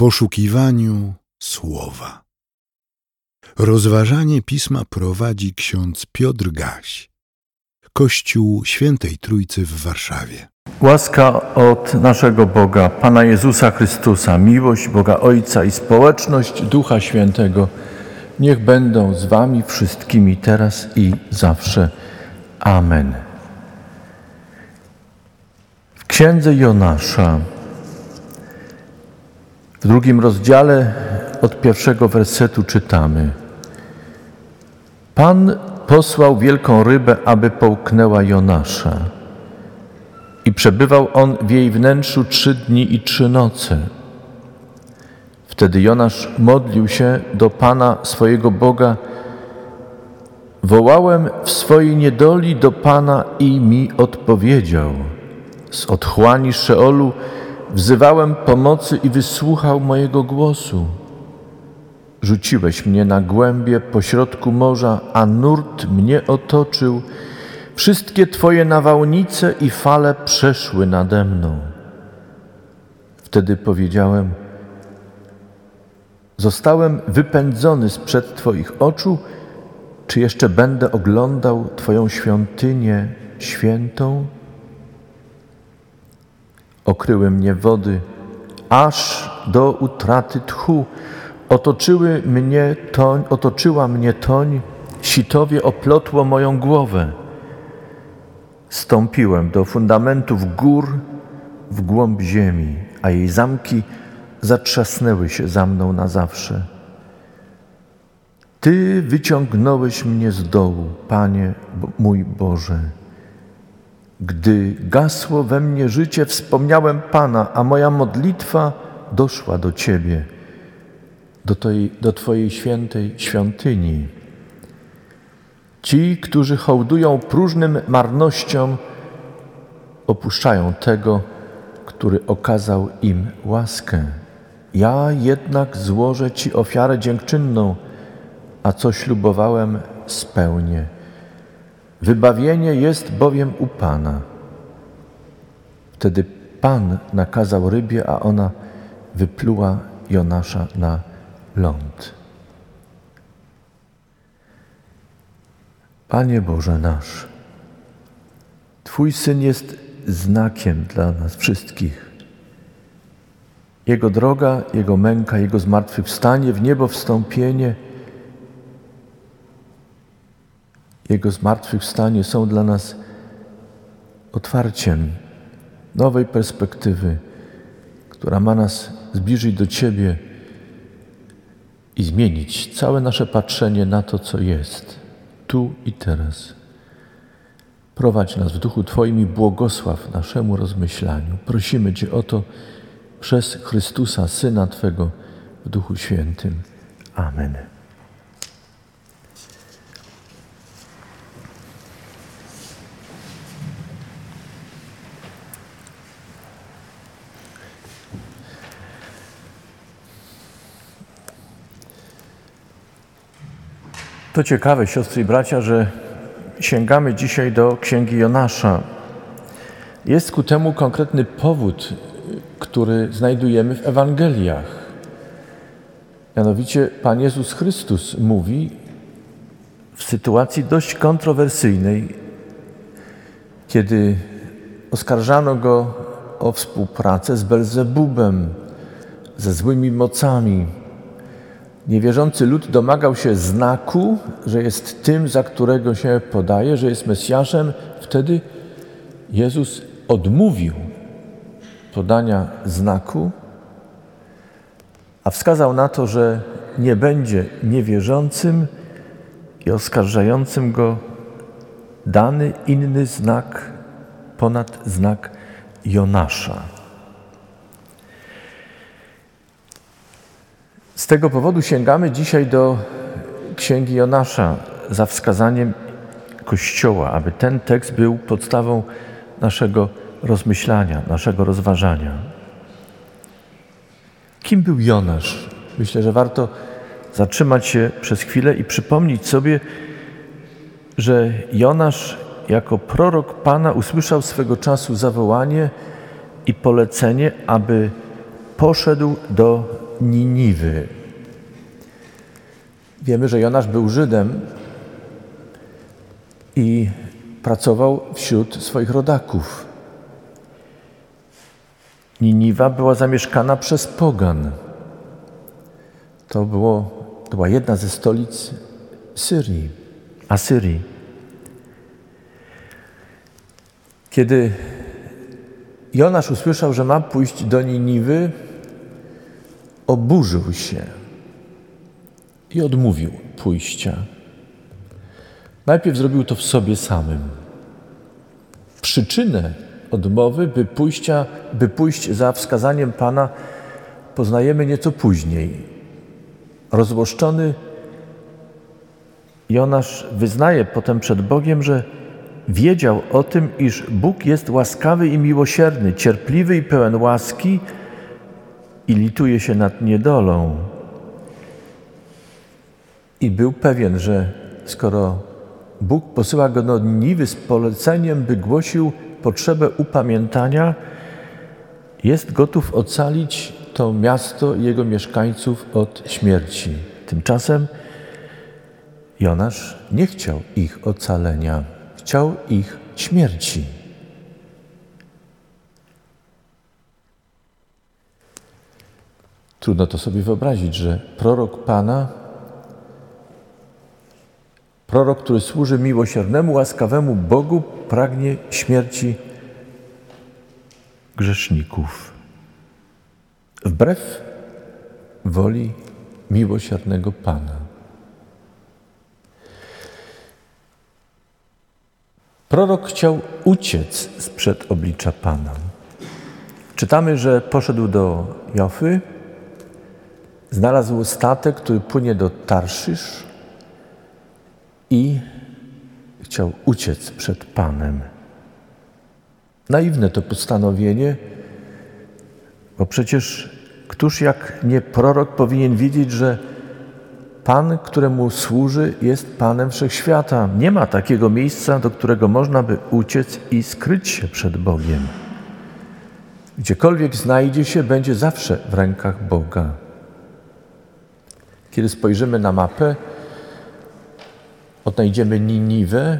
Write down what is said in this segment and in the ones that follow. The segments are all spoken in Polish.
poszukiwaniu słowa. Rozważanie pisma prowadzi ksiądz Piotr Gaś, Kościół Świętej Trójcy w Warszawie. Łaska od naszego Boga, Pana Jezusa Chrystusa, miłość Boga Ojca i społeczność Ducha Świętego niech będą z Wami wszystkimi teraz i zawsze. Amen. W księdze Jonasza, w drugim rozdziale od pierwszego wersetu czytamy: Pan posłał wielką rybę, aby połknęła Jonasza. I przebywał on w jej wnętrzu trzy dni i trzy noce. Wtedy Jonasz modlił się do Pana swojego Boga. Wołałem w swojej niedoli do Pana i mi odpowiedział. Z otchłani Szeolu wzywałem pomocy i wysłuchał mojego głosu. Rzuciłeś mnie na głębie pośrodku morza, a nurt mnie otoczył. Wszystkie Twoje nawałnice i fale przeszły nade mną. Wtedy powiedziałem: Zostałem wypędzony sprzed Twoich oczu, czy jeszcze będę oglądał Twoją świątynię świętą? Okryły mnie wody, aż do utraty tchu. Otoczyły mnie toń, otoczyła mnie toń, sitowie oplotło moją głowę. Stąpiłem do fundamentów gór w głąb ziemi, a jej zamki zatrzasnęły się za mną na zawsze. Ty wyciągnąłeś mnie z dołu, Panie mój Boże. Gdy gasło we mnie życie, wspomniałem Pana, a moja modlitwa doszła do Ciebie, do, tej, do Twojej świętej świątyni. Ci, którzy hołdują próżnym marnościom, opuszczają tego, który okazał im łaskę. Ja jednak złożę Ci ofiarę dziękczynną, a co ślubowałem, spełnię. Wybawienie jest bowiem u Pana. Wtedy Pan nakazał rybie, a ona wypluła Jonasza na ląd. Panie Boże nasz, Twój Syn jest znakiem dla nas wszystkich. Jego droga, Jego męka, Jego zmartwychwstanie, w niebo wstąpienie, Jego zmartwychwstanie są dla nas otwarciem nowej perspektywy, która ma nas zbliżyć do Ciebie i zmienić całe nasze patrzenie na to, co jest, tu i teraz. Prowadź nas w duchu Twoim i błogosław naszemu rozmyślaniu. Prosimy Cię o to przez Chrystusa, Syna Twego, w Duchu Świętym. Amen. To ciekawe, siostry i bracia, że sięgamy dzisiaj do księgi Jonasza. Jest ku temu konkretny powód, który znajdujemy w Ewangeliach. Mianowicie Pan Jezus Chrystus mówi w sytuacji dość kontrowersyjnej, kiedy oskarżano go o współpracę z Belzebubem, ze złymi mocami, Niewierzący lud domagał się znaku, że jest tym, za którego się podaje, że jest Mesjaszem. Wtedy Jezus odmówił podania znaku, a wskazał na to, że nie będzie niewierzącym i oskarżającym go dany inny znak ponad znak Jonasza. Z tego powodu sięgamy dzisiaj do Księgi Jonasza za wskazaniem Kościoła, aby ten tekst był podstawą naszego rozmyślania, naszego rozważania. Kim był Jonasz? Myślę, że warto zatrzymać się przez chwilę i przypomnieć sobie, że Jonasz jako prorok Pana usłyszał swego czasu zawołanie i polecenie, aby poszedł do Niniwy. Wiemy, że Jonasz był Żydem i pracował wśród swoich rodaków. Niniwa była zamieszkana przez pogan. To, było, to była jedna ze stolic Syrii, Asyrii. Kiedy Jonasz usłyszał, że ma pójść do Niniwy, oburzył się i odmówił pójścia. Najpierw zrobił to w sobie samym. Przyczynę odmowy, by, pójścia, by pójść za wskazaniem Pana, poznajemy nieco później. Rozłoszczony Jonasz wyznaje potem przed Bogiem, że wiedział o tym, iż Bóg jest łaskawy i miłosierny, cierpliwy i pełen łaski i lituje się nad niedolą. I był pewien, że skoro Bóg posyła go do Niwy z poleceniem, by głosił potrzebę upamiętania, jest gotów ocalić to miasto i jego mieszkańców od śmierci. Tymczasem Jonasz nie chciał ich ocalenia, chciał ich śmierci. Trudno to sobie wyobrazić, że prorok Pana, prorok, który służy miłosiernemu, łaskawemu Bogu, pragnie śmierci grzeszników. Wbrew woli miłosiernego Pana. Prorok chciał uciec sprzed oblicza Pana. Czytamy, że poszedł do Jofy, znalazł statek, który płynie do Tarszysz i chciał uciec przed Panem. Naiwne to postanowienie, bo przecież któż jak nie prorok powinien wiedzieć, że Pan, któremu służy, jest Panem wszechświata. Nie ma takiego miejsca, do którego można by uciec i skryć się przed Bogiem. Gdziekolwiek znajdzie się, będzie zawsze w rękach Boga. Kiedy spojrzymy na mapę, odnajdziemy Niniwę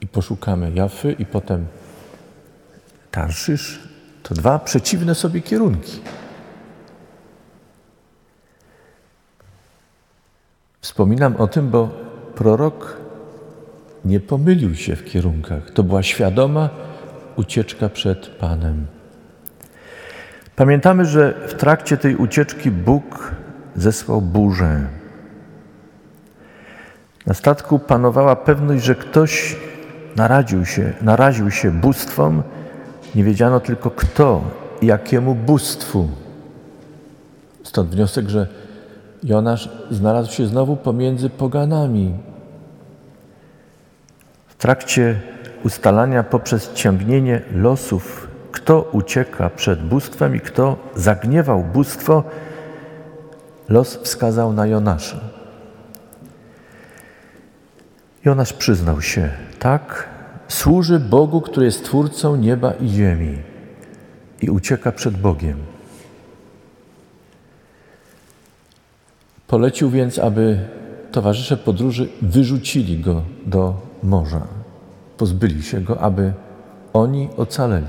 i poszukamy Jafy i potem Tarszysz. To dwa przeciwne sobie kierunki. Wspominam o tym, bo prorok nie pomylił się w kierunkach. To była świadoma ucieczka przed Panem. Pamiętamy, że w trakcie tej ucieczki Bóg zesłał burzę. Na statku panowała pewność, że ktoś naraził się, naraził się bóstwom, nie wiedziano tylko kto i jakiemu bóstwu. Stąd wniosek, że Jonasz znalazł się znowu pomiędzy poganami. W trakcie ustalania poprzez ciągnienie losów, kto ucieka przed bóstwem i kto zagniewał bóstwo, los wskazał na Jonasza. Jonasz przyznał się, tak, służy Bogu, który jest Twórcą nieba i ziemi i ucieka przed Bogiem. Polecił więc, aby towarzysze podróży wyrzucili go do morza. Pozbyli się go, aby oni ocaleli.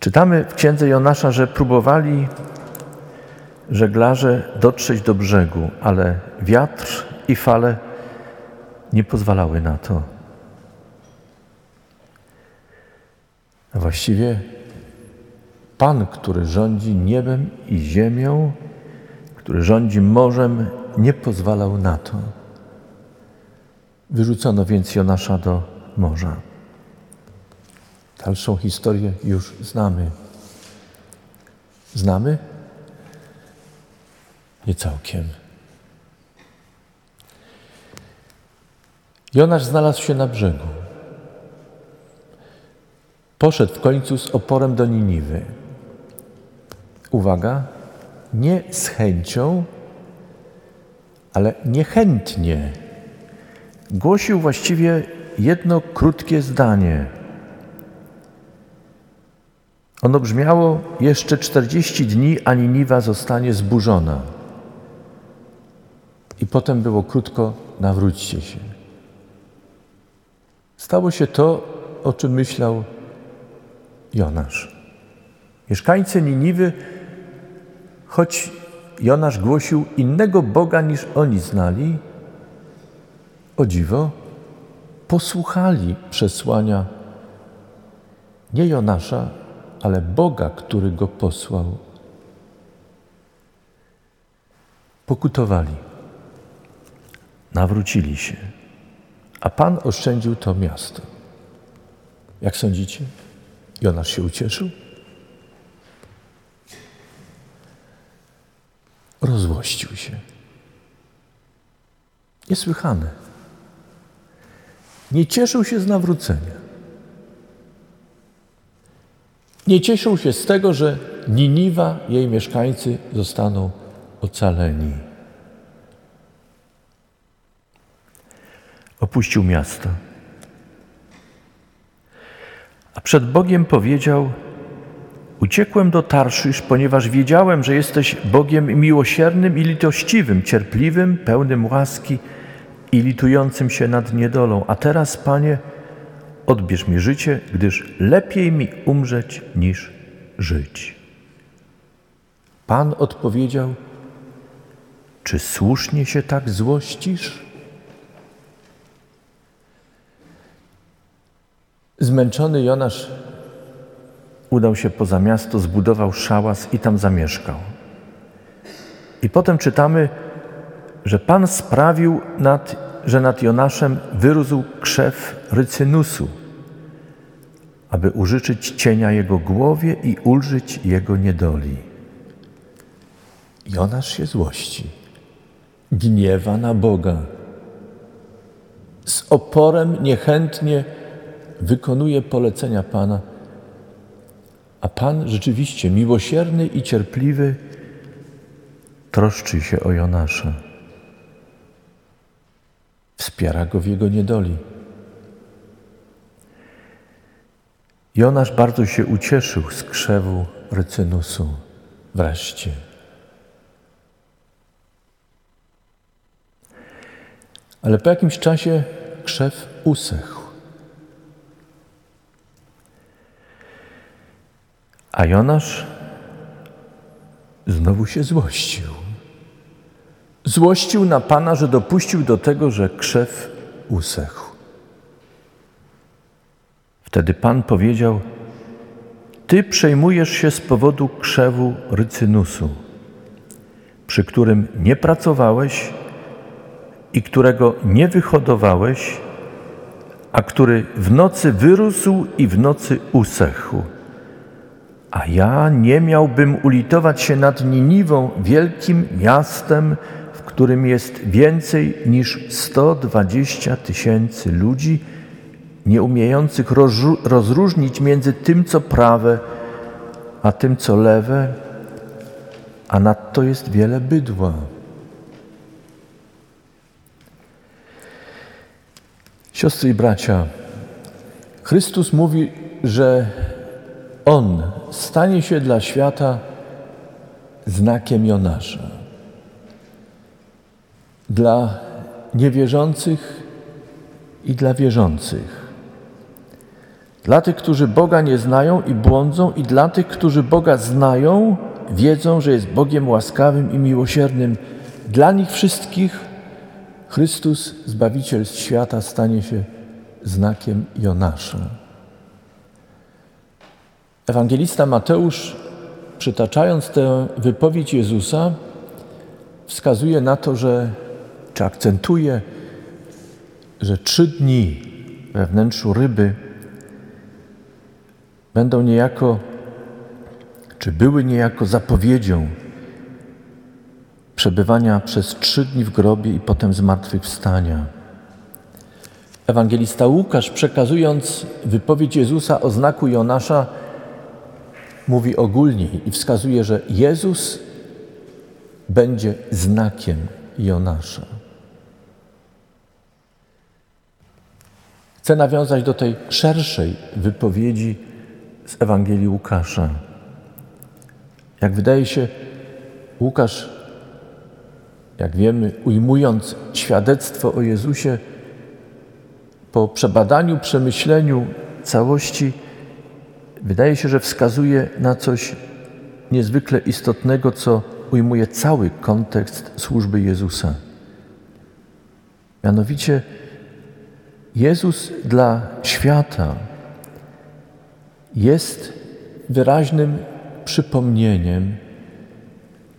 Czytamy w księdze Jonasza, że próbowali żeglarze dotrzeć do brzegu, ale wiatr i fale nie pozwalały na to. A właściwie Pan, który rządzi niebem i ziemią, który rządzi morzem, nie pozwalał na to. Wyrzucono więc Jonasza do morza. Dalszą historię już znamy. Znamy? Nie całkiem. Jonasz znalazł się na brzegu. Poszedł w końcu z oporem do Niniwy. Uwaga, nie z chęcią, ale niechętnie. Głosił właściwie jedno krótkie zdanie. Ono brzmiało: Jeszcze czterdzieści dni, a Niniwa zostanie zburzona. I potem było krótko: nawróćcie się. Stało się to, o czym myślał Jonasz. Mieszkańcy Niniwy, choć Jonasz głosił innego Boga niż oni znali, o dziwo, posłuchali przesłania nie Jonasza, ale Boga, który go posłał. Pokutowali, nawrócili się, a Pan oszczędził to miasto. Jak sądzicie? Jonasz się ucieszył? Rozłościł się. Niesłychane. Nie cieszył się z nawrócenia. Nie cieszył się z tego, że Niniwa, jej mieszkańcy zostaną ocaleni. Opuścił miasto. A przed Bogiem powiedział: Uciekłem do Tarszysz, ponieważ wiedziałem, że jesteś Bogiem miłosiernym i litościwym, cierpliwym, pełnym łaski i litującym się nad niedolą. A teraz, Panie, odbierz mi życie, gdyż lepiej mi umrzeć niż żyć. Pan odpowiedział: Czy słusznie się tak złościsz? Zmęczony Jonasz udał się poza miasto, zbudował szałas i tam zamieszkał. I potem czytamy, że Pan sprawił, nad, że nad Jonaszem wyrósł krzew rycynusu, aby użyczyć cienia jego głowie i ulżyć jego niedoli. Jonasz się złości, gniewa na Boga. Z oporem niechętnie wykonuje polecenia Pana, a Pan rzeczywiście miłosierny i cierpliwy troszczy się o Jonasza. Wspiera go w jego niedoli. Jonasz bardzo się ucieszył z krzewu rycynusu wreszcie. Ale po jakimś czasie krzew usechł. A Jonasz znowu się złościł. Złościł na Pana, że dopuścił do tego, że krzew usechł. Wtedy Pan powiedział: Ty przejmujesz się z powodu krzewu rycynusu, przy którym nie pracowałeś i którego nie wyhodowałeś, a który w nocy wyrósł i w nocy usechł. A ja nie miałbym ulitować się nad Niniwą, wielkim miastem, w którym jest więcej niż 120 tysięcy ludzi, nie umiejących rozróżnić między tym, co prawe, a tym, co lewe, a nadto jest wiele bydła. Siostry i bracia, Chrystus mówi, że On stanie się dla świata znakiem Jonasza. Dla niewierzących i dla wierzących. Dla tych, którzy Boga nie znają i błądzą, i dla tych, którzy Boga znają, wiedzą, że jest Bogiem łaskawym i miłosiernym. Dla nich wszystkich Chrystus, Zbawiciel świata, stanie się znakiem Jonasza. Ewangelista Mateusz, przytaczając tę wypowiedź Jezusa, wskazuje na to, że, czy akcentuje, że trzy dni we wnętrzu ryby będą niejako, czy były niejako zapowiedzią przebywania przez trzy dni w grobie i potem zmartwychwstania. Ewangelista Łukasz, przekazując wypowiedź Jezusa o znaku Jonasza, mówi ogólniej i wskazuje, że Jezus będzie znakiem Jonasza. Chcę nawiązać do tej szerszej wypowiedzi z Ewangelii Łukasza. Jak wydaje się, Łukasz, jak wiemy, ujmując świadectwo o Jezusie, po przebadaniu, przemyśleniu całości, wydaje się, że wskazuje na coś niezwykle istotnego, co ujmuje cały kontekst służby Jezusa. Mianowicie Jezus dla świata jest wyraźnym przypomnieniem,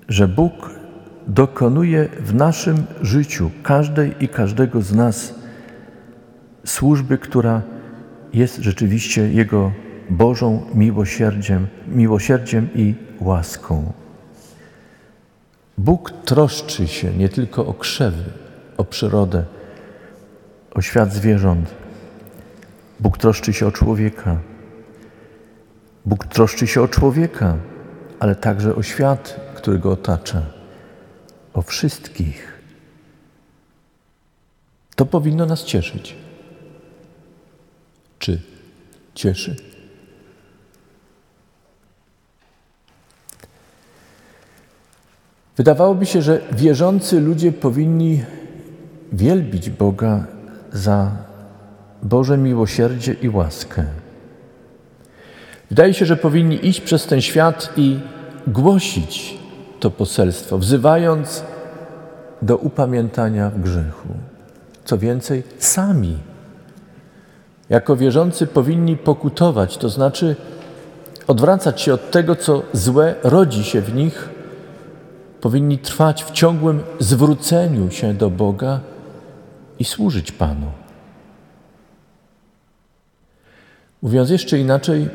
że Bóg dokonuje w naszym życiu, każdej i każdego z nas, służby, która jest rzeczywiście Jego Bożą miłosierdziem, miłosierdziem i łaską. Bóg troszczy się nie tylko o krzewy, o przyrodę, o świat zwierząt. Bóg troszczy się o człowieka. Bóg troszczy się o człowieka, ale także o świat, który go otacza, o wszystkich. To powinno nas cieszyć. Czy cieszy? Wydawałoby się, że wierzący ludzie powinni wielbić Boga za Boże miłosierdzie i łaskę. Wydaje się, że powinni iść przez ten świat i głosić to poselstwo, wzywając do upamiętania w grzechu. Co więcej, sami, jako wierzący, powinni pokutować, to znaczy odwracać się od tego, co złe rodzi się w nich, powinni trwać w ciągłym zwróceniu się do Boga i służyć Panu. Mówiąc jeszcze inaczej,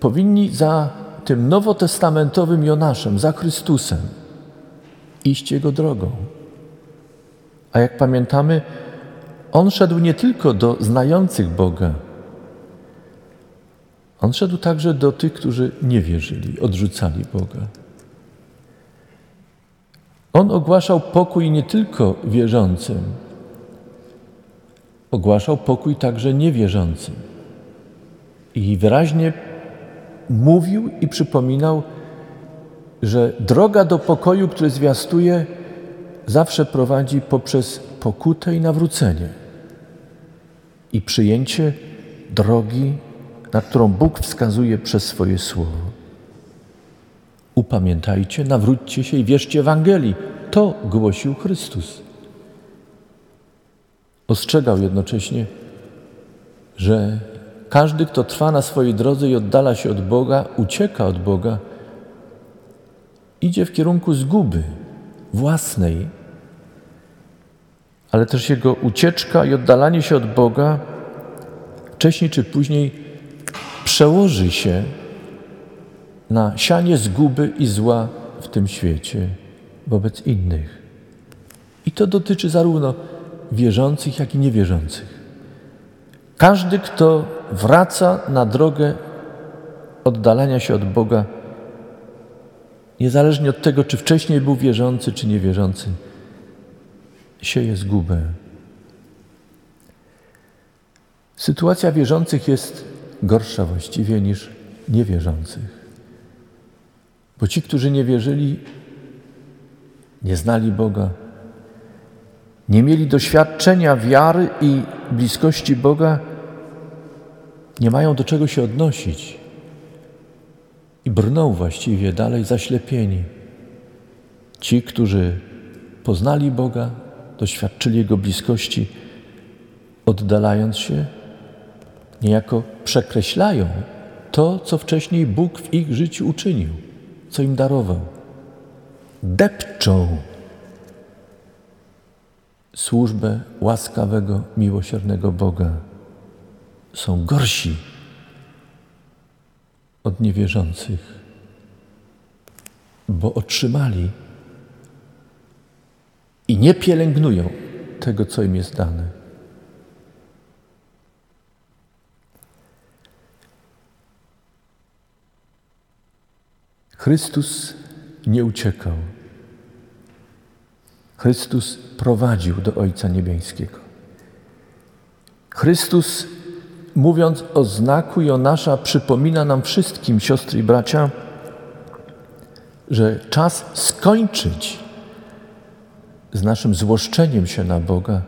powinni za tym nowotestamentowym Jonaszem, za Chrystusem, iść Jego drogą. A jak pamiętamy, on szedł nie tylko do znających Boga, on szedł także do tych, którzy nie wierzyli, odrzucali Boga. On ogłaszał pokój nie tylko wierzącym, ogłaszał pokój także niewierzącym. I wyraźnie mówił i przypominał, że droga do pokoju, który zwiastuje, zawsze prowadzi poprzez pokutę i nawrócenie i przyjęcie drogi, na którą Bóg wskazuje przez swoje słowo. Upamiętajcie, nawróćcie się i wierzcie Ewangelii. To głosił Chrystus. Ostrzegał jednocześnie, że każdy, kto trwa na swojej drodze i oddala się od Boga, ucieka od Boga, idzie w kierunku zguby własnej, ale też jego ucieczka i oddalanie się od Boga wcześniej czy później przełoży się na sianie zguby i zła w tym świecie wobec innych. I to dotyczy zarówno wierzących, jak i niewierzących. Każdy, kto wraca na drogę oddalania się od Boga, niezależnie od tego, czy wcześniej był wierzący, czy niewierzący, sieje zgubę. Sytuacja wierzących jest gorsza właściwie niż niewierzących. Bo ci, którzy nie wierzyli, nie znali Boga, nie mieli doświadczenia wiary i bliskości Boga, nie mają do czego się odnosić i brną właściwie dalej zaślepieni. Ci, którzy poznali Boga, doświadczyli Jego bliskości, oddalając się, niejako przekreślają to, co wcześniej Bóg w ich życiu uczynił, co im darował. Depczą służbę łaskawego, miłosiernego Boga. Są gorsi od niewierzących, bo otrzymali i nie pielęgnują tego, co im jest dane. Chrystus nie uciekał. Chrystus prowadził do Ojca Niebieskiego. Chrystus mówiąc o znaku Jonasza, przypomina nam wszystkim, siostry i bracia, że czas skończyć z naszym złoszczeniem się na Boga.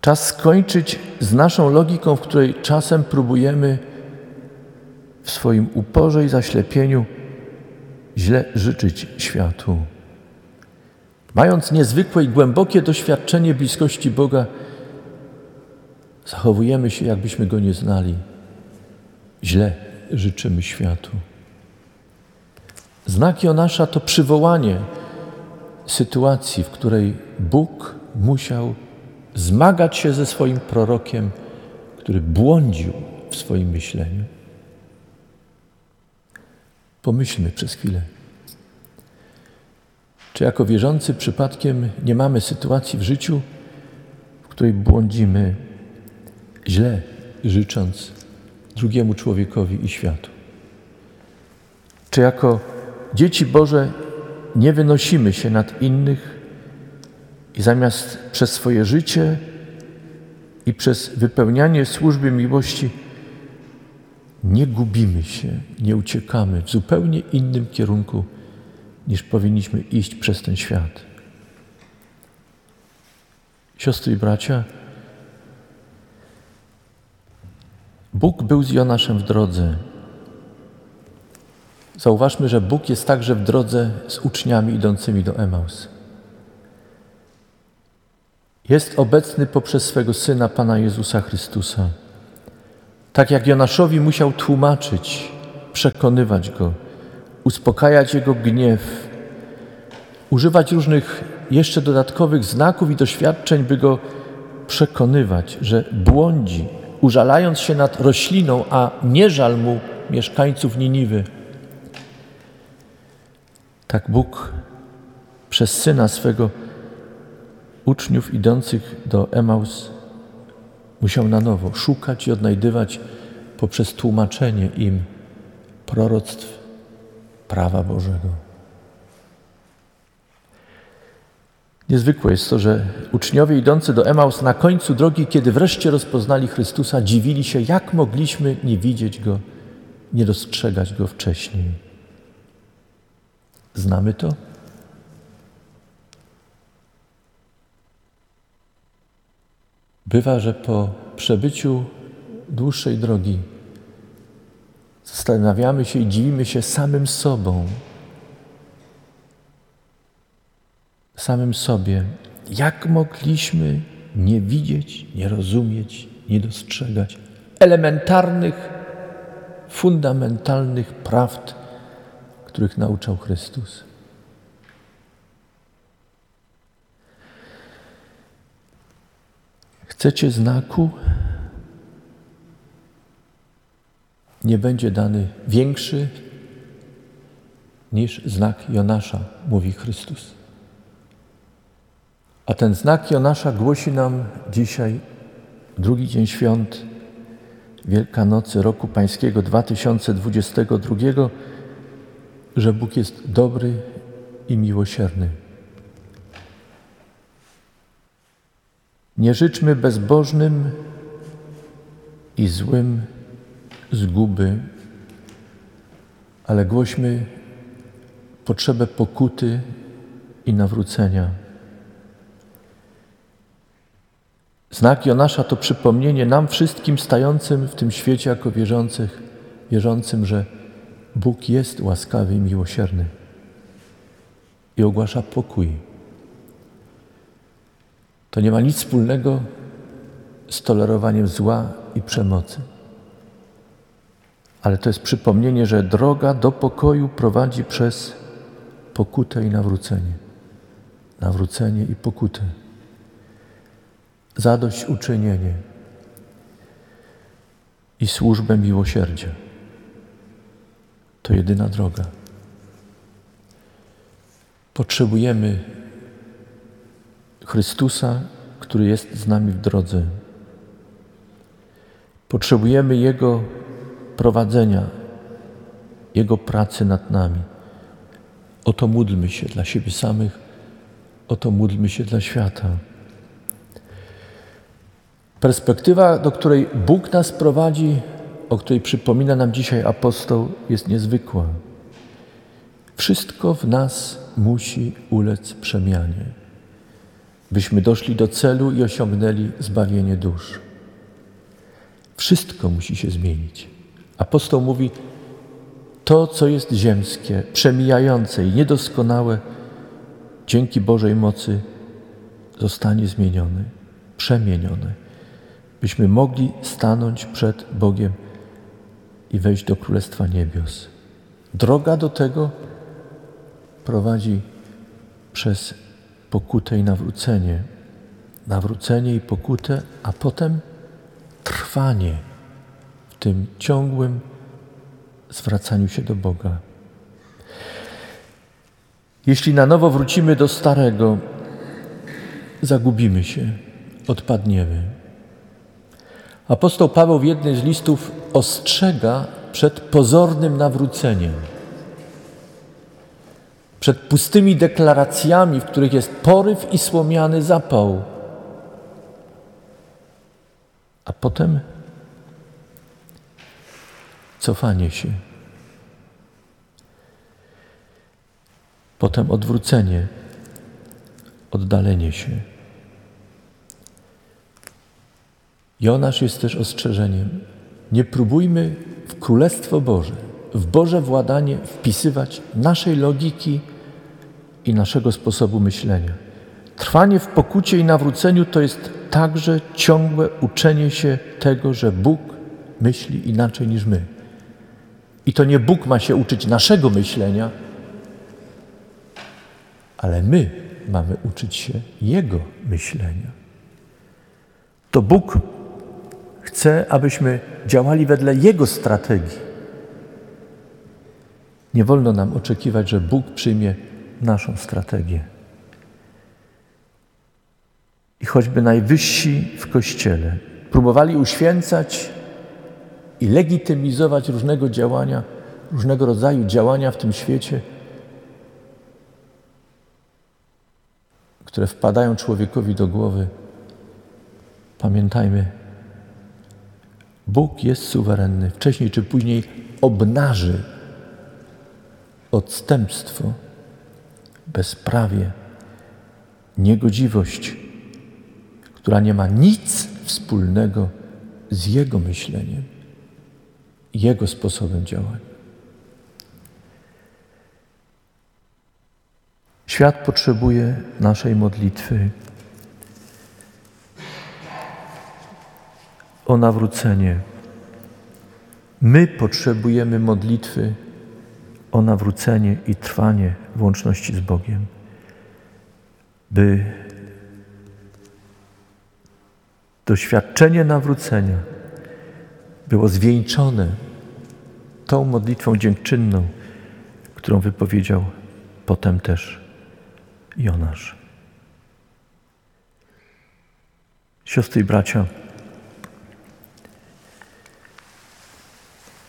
Czas skończyć z naszą logiką, w której czasem próbujemy w swoim uporze i zaślepieniu źle życzyć światu. Mając niezwykłe i głębokie doświadczenie bliskości Boga, zachowujemy się, jakbyśmy Go nie znali. Źle życzymy światu. Znak Jonasza to przywołanie sytuacji, w której Bóg musiał zmagać się ze swoim prorokiem, który błądził w swoim myśleniu. Pomyślmy przez chwilę. Czy jako wierzący przypadkiem nie mamy sytuacji w życiu, w której błądzimy źle, życząc drugiemu człowiekowi i światu? Czy jako dzieci Boże nie wynosimy się nad innych i zamiast przez swoje życie i przez wypełnianie służby miłości nie gubimy się, nie uciekamy w zupełnie innym kierunku niż powinniśmy iść przez ten świat. Siostry i bracia, Bóg był z Jonaszem w drodze. Zauważmy, że Bóg jest także w drodze z uczniami idącymi do Emaus. Jest obecny poprzez swego Syna, Pana Jezusa Chrystusa. Tak jak Jonaszowi musiał tłumaczyć, przekonywać go, uspokajać jego gniew, używać różnych jeszcze dodatkowych znaków i doświadczeń, by go przekonywać, że błądzi, użalając się nad rośliną, a nie żal mu mieszkańców Niniwy. Tak Bóg przez syna swego uczniów idących do Emaus musiał na nowo szukać i odnajdywać poprzez tłumaczenie im proroctw prawa Bożego. Niezwykłe jest to, że uczniowie idący do Emaus na końcu drogi, kiedy wreszcie rozpoznali Chrystusa, dziwili się, jak mogliśmy nie widzieć Go, nie dostrzegać Go wcześniej. Znamy to? Bywa, że po przebyciu dłuższej drogi zastanawiamy się i dziwimy się samym sobą, samym sobie, jak mogliśmy nie widzieć, nie rozumieć, nie dostrzegać elementarnych, fundamentalnych prawd, których nauczał Chrystus. Chcecie znaku? Nie będzie dany większy niż znak Jonasza, mówi Chrystus. A ten znak Jonasza głosi nam dzisiaj, drugi dzień świąt Wielkanocy roku Pańskiego 2022, że Bóg jest dobry i miłosierny. Nie życzmy bezbożnym i złym zguby, ale głośmy potrzebę pokuty i nawrócenia. Znak Jonasza to przypomnienie nam wszystkim stającym w tym świecie jako wierzących, wierzącym, że Bóg jest łaskawy i miłosierny i ogłasza pokój. To nie ma nic wspólnego z tolerowaniem zła i przemocy. Ale to jest przypomnienie, że droga do pokoju prowadzi przez pokutę i nawrócenie. Nawrócenie i pokutę. Zadośćuczynienie i służbę miłosierdzia. To jedyna droga. Potrzebujemy Chrystusa, który jest z nami w drodze. Potrzebujemy Jego prowadzenia, Jego pracy nad nami. O to módlmy się dla siebie samych, o to módlmy się dla świata. Perspektywa, do której Bóg nas prowadzi, o której przypomina nam dzisiaj apostoł, jest niezwykła. Wszystko w nas musi ulec przemianie, byśmy doszli do celu i osiągnęli zbawienie dusz. Wszystko musi się zmienić. Apostoł mówi: To, co jest ziemskie, przemijające i niedoskonałe, dzięki Bożej mocy zostanie zmienione, przemienione, byśmy mogli stanąć przed Bogiem i wejść do Królestwa Niebios. Droga do tego prowadzi przez pokutę i nawrócenie. Nawrócenie i pokutę, a potem trwanie w tym ciągłym zwracaniu się do Boga. Jeśli na nowo wrócimy do starego, zagubimy się, odpadniemy. Apostoł Paweł w jednym z listów ostrzega przed pozornym nawróceniem, przed pustymi deklaracjami, w których jest poryw i słomiany zapał, a potem cofanie się. Potem odwrócenie, oddalenie się. Jonasz jest też ostrzeżeniem. Nie próbujmy w Królestwo Boże, w Boże władanie wpisywać naszej logiki i naszego sposobu myślenia. Trwanie w pokucie i nawróceniu to jest także ciągłe uczenie się tego, że Bóg myśli inaczej niż my. I to nie Bóg ma się uczyć naszego myślenia, ale my mamy uczyć się Jego myślenia. To Bóg chce, abyśmy działali wedle Jego strategii. Nie wolno nam oczekiwać, że Bóg przyjmie naszą strategię. I choćby najwyżsi w Kościele próbowali uświęcać i legitymizować różnego działania, różnego rodzaju działania w tym świecie, które wpadają człowiekowi do głowy, pamiętajmy, Bóg jest suwerenny. Wcześniej czy później obnaży odstępstwo, bezprawie, niegodziwość, która nie ma nic wspólnego z Jego myśleniem, Jego sposobem działania. Świat potrzebuje naszej modlitwy o nawrócenie. My potrzebujemy modlitwy o nawrócenie i trwanie w łączności z Bogiem, by doświadczenie nawrócenia było zwieńczone tą modlitwą dziękczynną, którą wypowiedział potem też Jonasz. Siostry i bracia,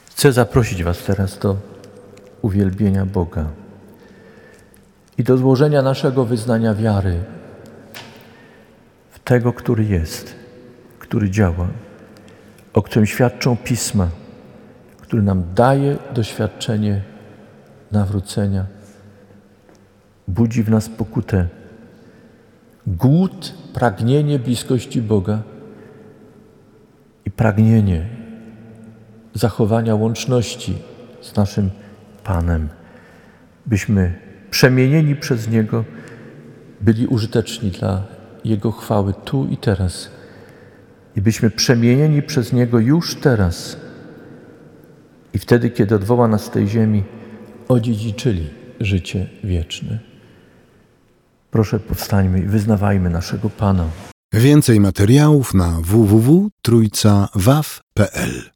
chcę zaprosić Was teraz do uwielbienia Boga i do złożenia naszego wyznania wiary w tego, który jest, który działa, o którym świadczą pisma, który nam daje doświadczenie nawrócenia, budzi w nas pokutę, głód, pragnienie bliskości Boga i pragnienie zachowania łączności z naszym Panem, byśmy przemienieni przez Niego byli użyteczni dla Jego chwały tu i teraz i byśmy przemienieni przez Niego już teraz i wtedy, kiedy odwoła nas z tej ziemi, odziedziczyli życie wieczne. Proszę powstańmy i wyznawajmy naszego Pana. Więcej materiałów na www.trójcawaw.pl